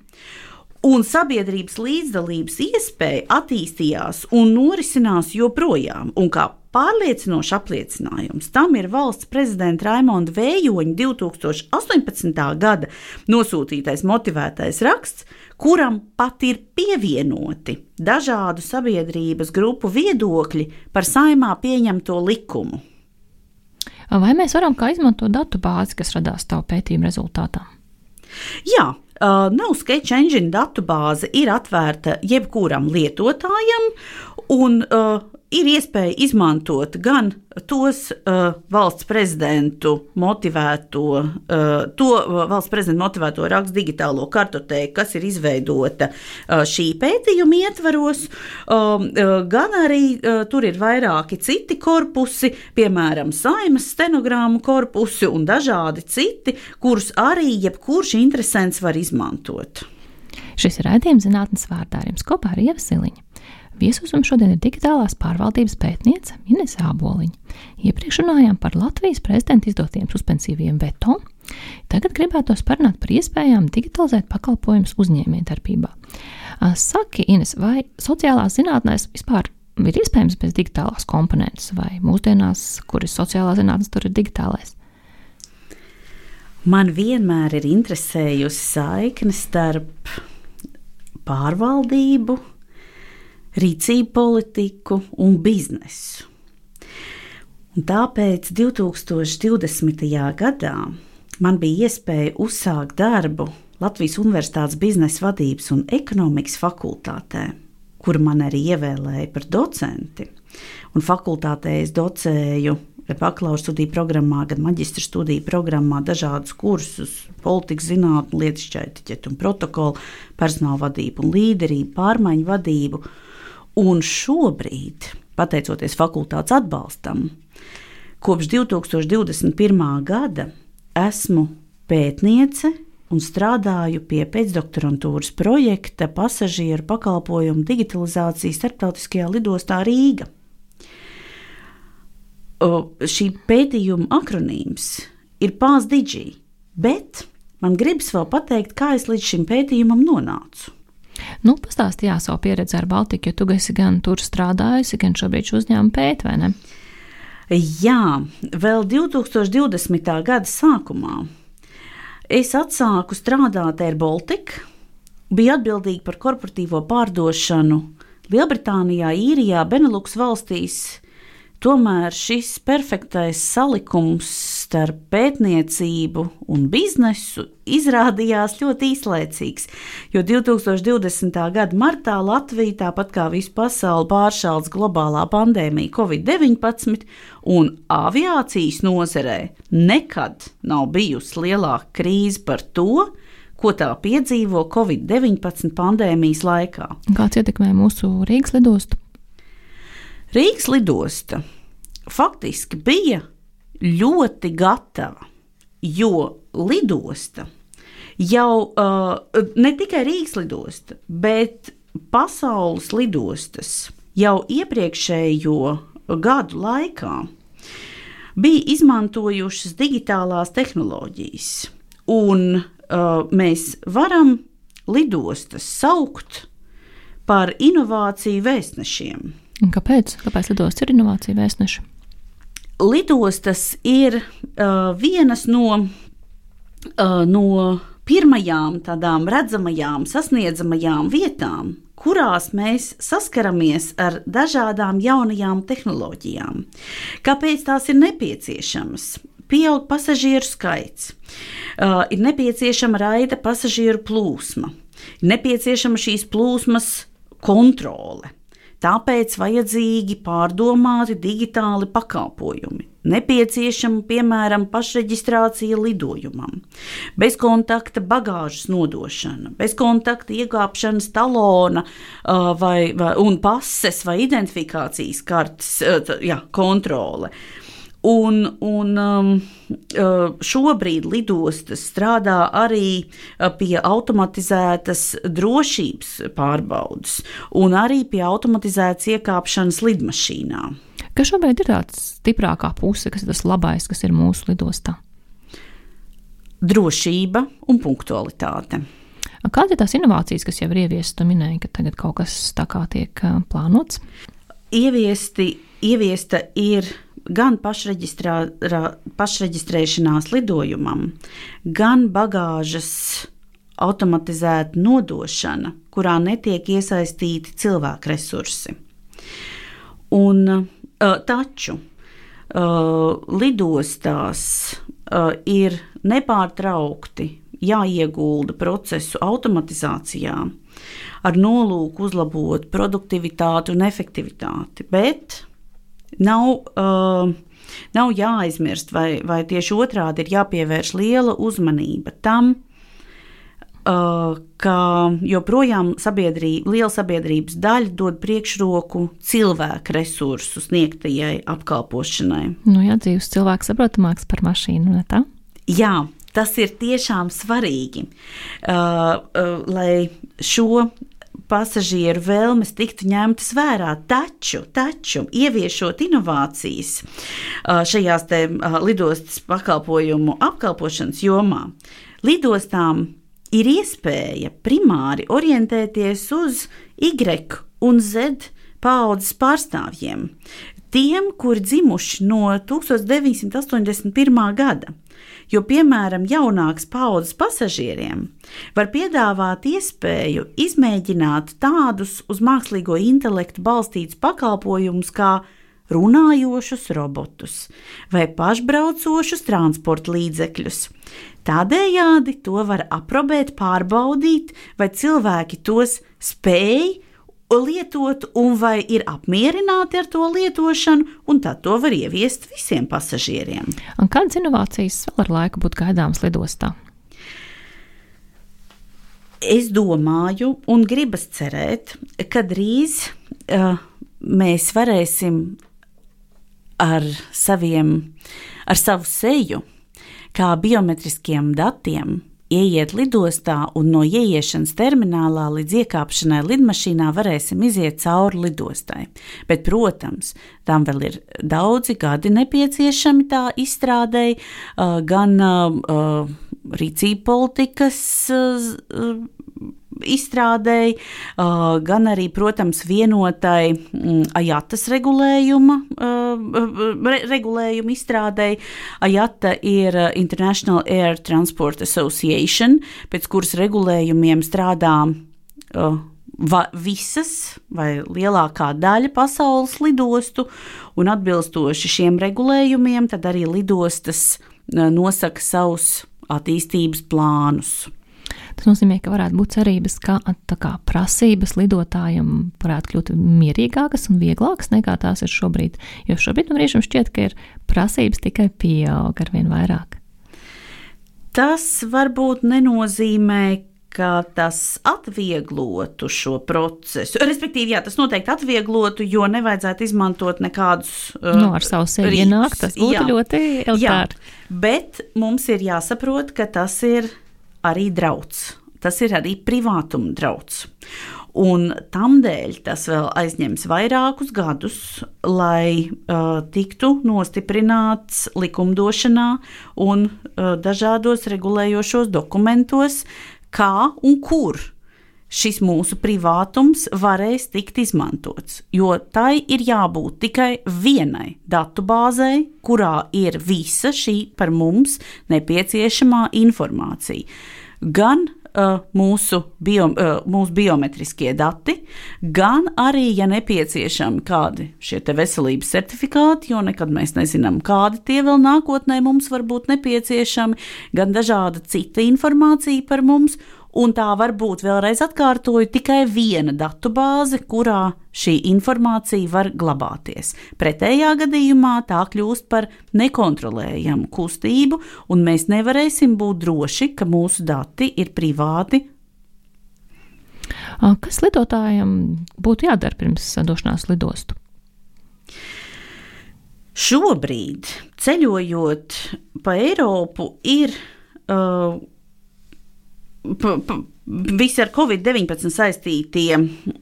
un sabiedrības līdzdalības iespēja attīstījās un norisinās joprojām. Un kā pārliecinošs apliecinājums tam ir valsts prezidenta Raimonda Vējoņa 2018. gada nosūtītais motivētais raksts, kuram pat ir pievienoti dažādu sabiedrības grupu viedokļi par saimā pieņemto likumu. Vai mēs varam kā izmantot datu bāzi, kas radās tavu pētījumu rezultātā? Jā, Uh, nav Sketch Engine datubāze ir atvērta jebkuram lietotājam, un uh, ir iespēja izmantot gan tos uh, valsts prezidentu motivēto, uh, to valsts prezidentu motivēto rakstu digitālo kartotēku, kas ir izveidota uh, šī pētījuma ietvaros, um, uh, gan arī uh, tur ir vairāki citi korpusi, piemēram, saimas stenogrammu korpusi un dažādi citi, kurus arī jebkurš interesants var izmantot. Šis ir raidījums zinātnes vārdā ar jums kopā ar Ievasiliņu. Viesos mums šodien ir digitālās pārvaldības pētniece Inese Āboliņa. Iepriekš runājām par Latvijas prezidenta izdotiem suspensīviem veto. Tagad gribētos parunāt par iespējām digitalizēt pakalpojumus uzņēmējdarbībā. Saki, Ines, vai sociālās zinātnēs vispār ir iespējams bez digitālās komponentes, vai mūsdienās, kur ir sociālā zinātne, tur ir digitālais? Man vienmēr ir interesējusi saikne starp pārvaldību, rīcību politiku un biznesu. Un tāpēc 2020. gadā man bija iespēja uzsākt darbu Latvijas Universitātes biznesa vadības un ekonomikas fakultātē, kur man arī ievēlēja par docenti. Un fakultātē es docēju bakalaura studiju programmā, gan maģistra studiju programmā dažādus kursus, politikas zinātnē, lietušķa etiķetu un protokolu, personāla vadību un līderību, pārmaiņu vadību. Un šobrīd, pateicoties fakultātes atbalstam, kopš 2021. gada esmu pētniece un strādāju pie pēcdoktorantūras projekta pasažieru pakalpojumu digitalizācijas starptautiskajā lidostā Rīga. O, šī pētījuma akronīms ir PASDIGI, bet man gribas vēl pateikt, kā es līdz šim pētījumam nonācu. Nu, pastāstīja savu pieredzi ar Baltiku, jo tu esi gan tur strādājusi, gan šobrīd šo uzņēmumu pēti, vai ne? Jā, vēl 2020. gada sākumā es atsāku strādāt Air Baltica, biju atbildīga par korporatīvo pārdošanu Lielbritānijā, Īrijā, Benelux valstīs. Tomēr šis perfektais salikums starp pētniecību un biznesu izrādījās ļoti īslaicīgs, jo 2020. gada martā Latvija, tāpat kā visa pasaule, pāršāls globālā pandēmija Covid-19, un aviācijas nozarē nekad nav bijusi lielāka krīze par to, ko tā piedzīvo Covid-19 pandēmijas laikā. Kāds ietekmē mūsu Rīgas lidostu? Rīgas lidosta faktiski bija ļoti gatava, jo lidosta jau uh, ne tikai Rīgas lidosta, bet pasaules lidostas jau iepriekšējo gadu laikā bija izmantojušas digitālās tehnoloģijas, un uh, mēs varam lidostas saukt par inovāciju vēstnešiem. Un kāpēc? Kāpēc lidostas ir inovācija vēstneši? Lidostas ir uh, vienas no, uh, no pirmajām tādām redzamajām, sasniedzamajām vietām, kurās mēs saskaramies ar dažādām jaunajām tehnoloģijām. Kāpēc tās ir nepieciešamas? Pieaug pasažieru skaits, uh, ir nepieciešama raida pasažieru plūsma, ir nepieciešama šīs plūsmas kontrole. Tāpēc vajadzīgi pārdomāti digitāli pakalpojumi. Nepieciešama, piemēram, pašreģistrācija lidojumam, bezkontakta bagāžas nodošana, bezkontakta iegāpšanas talona vai, vai, un pases vai identifikācijas kartes jā, kontrole. Uh, Un, un um, uh, šobrīd lidostas strādā arī uh, pie automatizētas drošības pārbaudas un arī pie automatizētas iekāpšanas lidmašīnā. Kas šobrīd ir tāds stiprākā puse, kas ir tas labais, kas ir mūsu lidostā? Drošība un punktualitāte. Kādas ir tās inovācijas, kas jau ir ieviestas? Tu minēji, ka tagad kaut kas tā kā tiek uh, plānots. Ieviesti, ieviesta ir gan pašreģistrēšanās lidojumam, gan bagāžas automatizēta nodošana, kurā netiek iesaistīti cilvēku resursi. Un, taču lidostās ir nepārtraukti jāiegulda procesu automatizācijā ar nolūku uzlabot produktivitāti un efektivitāti, bet nav, uh, nav jāaizmirst, vai, vai tieši otrādi ir jāpievērš liela uzmanība tam, uh, ka joprojām sabiedrība, liela sabiedrības daļa dod priekšroku cilvēku resursu sniegtajai apkalpošanai. Nu, jā, dzīves cilvēks saprotamāks par mašīnu, ne tā? Jā, tas ir tiešām svarīgi, uh, uh, lai šo pasažieru vēlmes tiktu ņemtas vērā. Taču, taču ieviešot inovācijas šajās lidostas pakalpojumu apkalpošanas jomā, lidostām ir iespēja primāri orientēties uz Y un Z paudzes pārstāvjiem. Tiem, kuri dzimuši no 1981. gada jo, piemēram, jaunāks paudzes pasažieriem var piedāvāt iespēju izmēģināt tādus uz mākslīgo intelektu balstītus pakalpojumus kā runājošus robotus vai pašbraucošus transporta līdzekļus. Tādējādi to var aprobēt, pārbaudīt, vai cilvēki tos spēj lietot, un vai ir apmierināti ar to lietošanu, un tad to var ieviest visiem pasažieriem. Un kādas inovācijas vēl ar laiku būtu gaidāmas lidostā? Es domāju, un gribas cerēt, ka drīz uh, mēs varēsim ar saviem, ar savu seju, kā biometriskiem datiem, ieiet lidostā un no ieiešanas terminālā līdz iekāpšanai lidmašīnā varēsim iziet cauri lidostai. Bet, protams, tam vēl ir daudzi gadi nepieciešami tā izstrādēji, gan rīcība politikas izstrādēji, gan arī, protams, vienotai mm, ajatas regulējuma, re, regulējuma izstrādēji. Ajata ir International Air Transport Association, pēc kuras regulējumiem strādā va, visas vai lielākā daļa pasaules lidostu, un atbilstoši šiem regulējumiem, tad arī lidostas nosaka savus attīstības plānus. Tas nozīmē, ka varētu būt cerības, ka kā, prasības lidotājiem varētu kļūt mierīgākas un vieglākas nekā tās ir šobrīd. Jo šobrīd man riešām šķiet, ka ir prasības tikai pieaug ar vien vairāk. Tas varbūt nenozīmē, ka tas atvieglotu šo procesu. Respektīvi, jā, tas noteikti atvieglotu, jo nevajadzētu izmantot nekādus. Uh, no, ar savu sevi ienākt, tas būtu jā, ļoti elitāri. Bet mums ir jāsaprot, ka tas ir arī drauds. Tas ir arī privātuma drauds. Un tamdēļ tas vēl aizņems vairākus gadus, lai uh, tiktu nostiprināts likumdošanā un uh, dažādos regulējošos dokumentos, kā un kur šis mūsu privātums varēs tikt izmantots. Jo tai ir jābūt tikai vienai datubāzei, kurā ir visa šī par mums nepieciešamā informācija. Gan uh, mūsu, bio, uh, mūsu biometriskie dati, gan arī, ja nepieciešami kādi šie veselības certifikāti, jo nekad mēs nezinām, kādi tie vēl nākotnē mums var būt nepieciešami, gan dažāda cita informācija par mums un tā var būt, vēlreiz atkārtoju, tikai viena datubāze, kurā šī informācija var glabāties. Pretējā gadījumā tā kļūst par nekontrolējamu kustību, un mēs nevarēsim būt droši, ka mūsu dati ir privāti. Kas lidotājiem būtu jādara pirms došanās lidostu? Šobrīd, ceļojot pa Eiropu, ir uh, visi ar covid-19 saistītie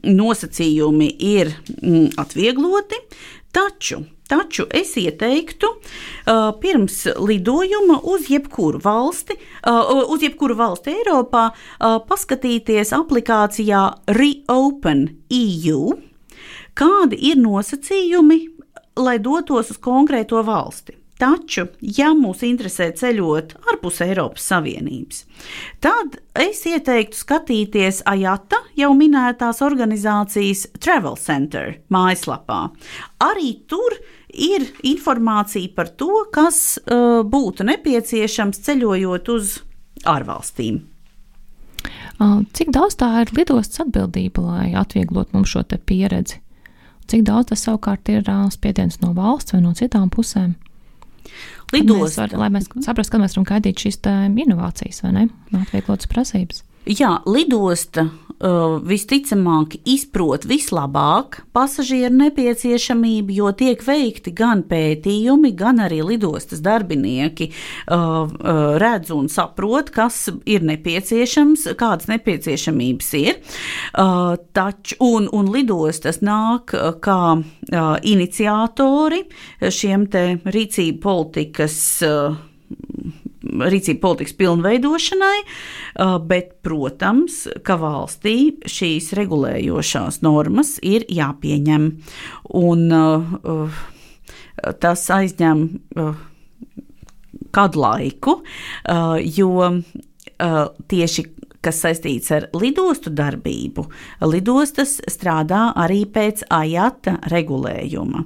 nosacījumi ir mm, atviegloti, taču Taču es ieteiktu uh, pirms lidojuma uz jebkuru valsti, uh, uz jebkuru valsti Eiropā, uh, paskatīties aplikācijā Reopen EU, kādi ir nosacījumi, lai dotos uz konkrēto valsti. Taču, ja mūs interesē ceļot ārpus Eiropas Savienības, tad es ieteiktu skatīties AJATA jau minētās organizācijas Travel Center mājaslapā. Arī tur ir informācija par to, kas uh, būtu nepieciešams ceļojot uz ārvalstīm. Cik daudz tā ir lidostas atbildība, lai atvieglotu mums šo pieredzi? Cik daudz tas savukārt ir spiediens no valsts vai no citām pusēm? Lidosta. Var, lai mēs saprastu, ka mēs varam gaidīt šīs inovācijas vai ne, atvieglotas prasības. Jā, lidosta uh, visticamāk izprot vislabāk pasažieru nepieciešamību, jo tiek veikti gan pētījumi, gan arī lidostas darbinieki uh, uh, redz un saprot, kas ir nepieciešams, kādas nepieciešamības ir. Uh, taču, un, un lidostas nāk uh, kā uh, iniciatori šiem te rīcību politikas. Uh, rīcību politikas pilnveidošanai, bet, protams, ka valstī šīs regulējošās normas ir jāpieņem. Un tas aizņem kādu laiku, jo tieši kas saistīts ar lidostu darbību, lidostas strādā arī pēc AJATA regulējuma,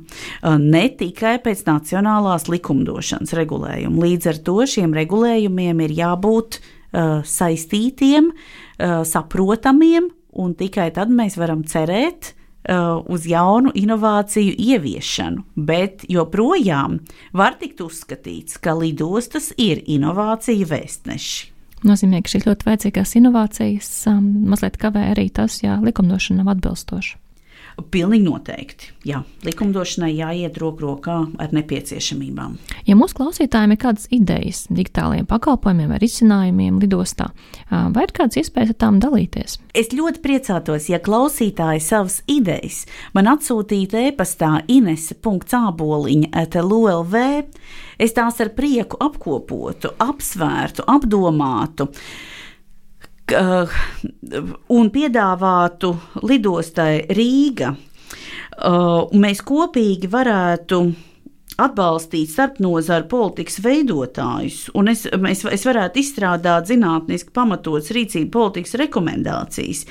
ne tikai pēc nacionālās likumdošanas regulējuma. Līdz ar to šiem regulējumiem ir jābūt uh, saistītiem, uh, saprotamiem, un tikai tad mēs varam cerēt, uz jaunu inovāciju ieviešanu, bet joprojām var tikt uzskatīts, ka lidostas ir inovāciju vēstneši nozīmē, ka šīs ļoti vajadzīgās inovācijas um, mazliet kavē arī tas, ja likumdošana nav atbilstoša. Pilnīgi noteikti. Jā, likumdošanai jāiet roku rokā ar nepieciešamībām. Ja mūsu klausītājiem ir kādas idejas digitālajiem pakalpojumiem vai risinājumiem lidostā, vai ir kādas iespējas ar tām dalīties? Es ļoti priecātos, ja klausītāji savas idejas man atsūtītu e-pastā inese.cāboliņa atlv. Es tās ar prieku apkopotu, apsvērtu, apdomātu un piedāvātu lidostai Rīga. Mēs kopīgi varētu atbalstīt starpnozaru politikas veidotājus, un es, es, es varētu izstrādāt zinātniski pamatotas rīcību politikas rekomendācijas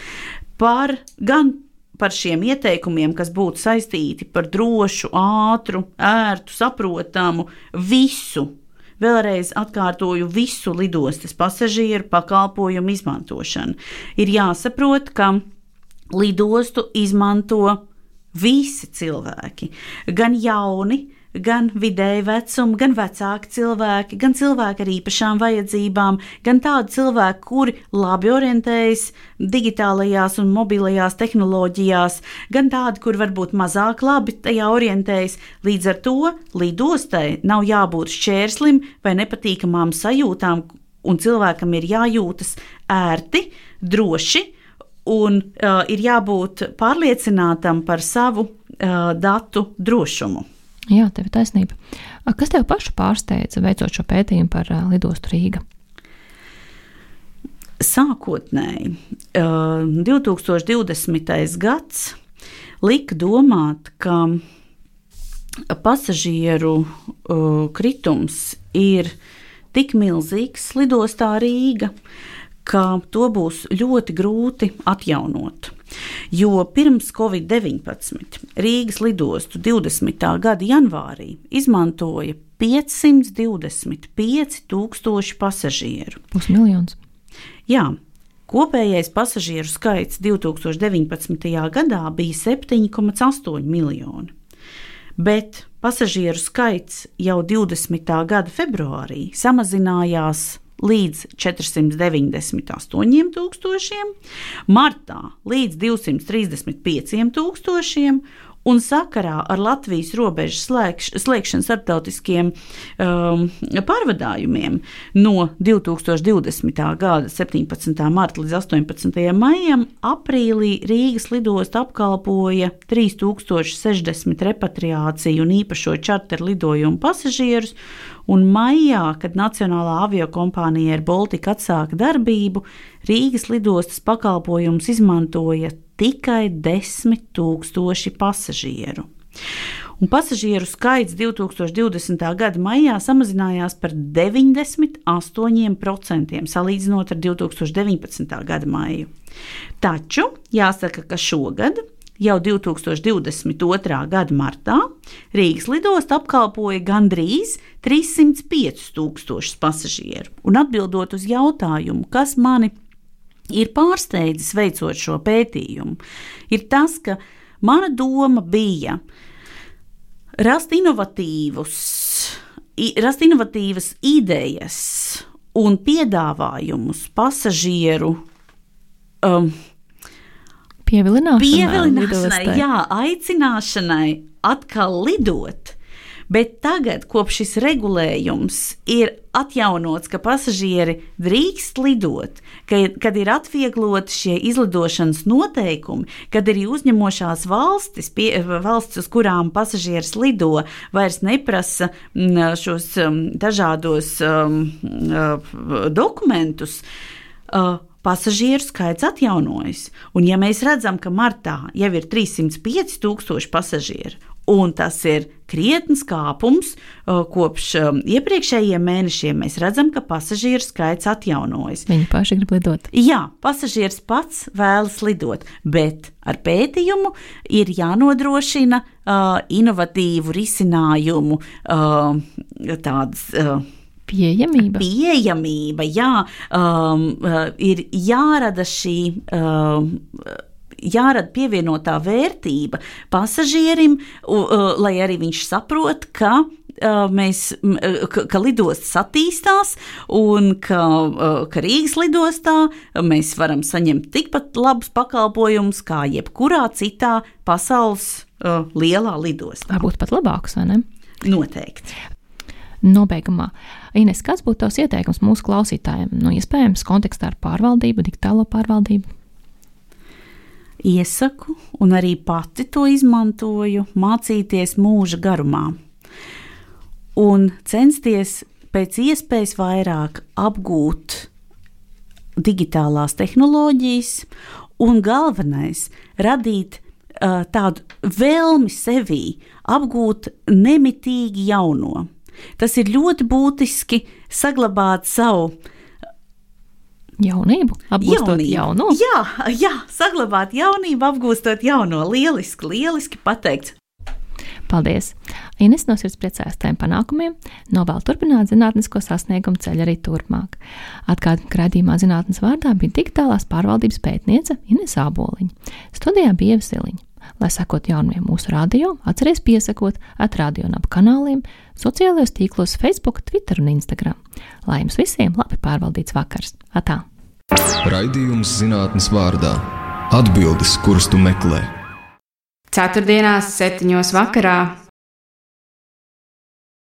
par gan par šiem ieteikumiem, kas būtu saistīti par drošu, ātru, ērtu, saprotamu visu Vēlreiz atkārtoju visu lidostas pasažieru pakalpojumu izmantošanu. Ir jāsaprot, ka lidostu izmanto visi cilvēki, gan jauni, gan vidēji vecuma, gan vecāki cilvēki, gan cilvēki ar īpašām vajadzībām, gan tādi cilvēki, kuri labi orientējas digitālajās un mobilajās tehnoloģijās, gan tādi, kur varbūt mazāk labi tajā orientējas. Līdz ar to lidostai nav jābūt šķērslim vai nepatīkamām sajūtām, un cilvēkam ir jājūtas ērti, droši. Un uh, ir jābūt pārliecinātam par savu uh, datu drošumu. Jā, tev ir taisnība. Kas tev pašu pārsteidza veicot šo pētījumu par lidostu Rīgā? Sākotnēji 2020. gads lika domāt, ka pasažieru kritums ir tik milzīgs lidostā Rīga, ka to būs ļoti grūti atjaunot. Jo pirms Covid-19 Rīgas lidostu 20. gada janvārī izmantoja 525 tūkstoši pasažieru. Pusmiljons. Jā, kopējais pasažieru skaits 2019. gadā bija 7,8 miljoni. Bet pasažieru skaits jau 20. gada februārī samazinājās līdz 498 tūkstošiem, martā līdz 235 tūkstošiem un sakarā ar Latvijas robežas slēgš, slēgšanu starptautiskiem um, pārvadājumiem no 2020. gada 17. marta līdz 18. maijam, aprīlī Rīgas lidosta apkalpoja 3060 repatriāciju un īpašo čarteru lidojumu pasažierus, un maijā, kad Nacionālā aviokompānija Air Baltica atsāka darbību, Rīgas lidostas pakalpojumus izmantoja tikai 10 000 pasažieru. Un pasažieru skaits 2020. gada maijā samazinājās par 98% salīdzinot ar 2019. gada maiju. Taču jāsaka, ka šogad jau 2022. gada martā Rīgas lidosta apkalpoja gandrīz 305 tūkstošus pasažieru. Un atbildot uz jautājumu, kas mani ir pārsteidzis veicot šo pētījumu, ir tas, ka mana doma bija rast inovatīvus, rast inovatīvas idejas un piedāvājumus pasažieru um, Pievilināšanai, pievilināšanai jā, aicināšanai atkal lidot. Bet tagad, kopš šis regulējums ir atjaunots, ka pasažieri drīkst lidot, ka, kad ir atviegloti šie izlidošanas noteikumi, kad arī uzņemošās valstis, pie, valsts, uz kurām pasažieris lido, vairs neprasa mm, šos um, dažādos um, dokumentus. Uh, pasažieru skaits atjaunojas. Un, ja mēs redzam, ka martā jau ir 305 tūkstoši pasažieru, un tas ir krietns kāpums kopš iepriekšējiem mēnešiem, mēs redzam, ka pasažieru skaits atjaunojas. Viņi paši grib lidot. Jā, pasažieris pats vēlas lidot, bet ar pētījumu ir jānodrošina uh, inovatīvu risinājumu uh, tādas. Uh, Pieejamība. Pieejamība, jā, um, uh, ir jārada šī. Um, jārada pievienotā vērtība pasažierim, uh, lai arī viņš saprot, ka mēs, ka, ka lidostas attīstās un ka, ka Rīgas lidostā mēs varam saņemt tikpat labus pakalpojumus kā jebkurā citā pasaules lielā lidostā. Varbūt pat labākus, vai ne? Noteikti. Nobeigumā, Ines, kāds būtu tavs ieteikums mūsu klausītājiem? Nu, iespējams, kontekstā ar pārvaldību, digitālo pārvaldību. Iesaku, un arī pati to izmantoju, mācīties mūža garumā un censties pēc iespējas vairāk apgūt digitālās tehnoloģijas, un galvenais - radīt uh, tādu vēlmi sevī apgūt nemitīgi jauno. Tas ir ļoti būtiski saglabāt savu jaunību, apgūstot jauno. Jā, jā, saglabāt jaunību, apgūstot jauno. Lieliski, lieliski pateikts. Paldies! Ines no sirds priecājas tiem panākumiem, novēl turpināt zinātnisko sasniegumu ceļu arī turpmāk. Atgādājot, ka raidījumā zinātnes vārdā bija digitālās pārvaldības pētniece Ines Āboliņa. Studijā bija Ievasiliņa. Lai sekot jaunumiem mūsu radio, atcerieties piesakot atradio un ap kanāliem, sociālajos tīklos, Facebook, Twitter un Instagram. Lai jums visiem labi pārvaldīts vakars! Atā! Raidījums zinātnes vārdā - atbildes, kuras tu meklē. Ceturtdienās, septiņos vakarā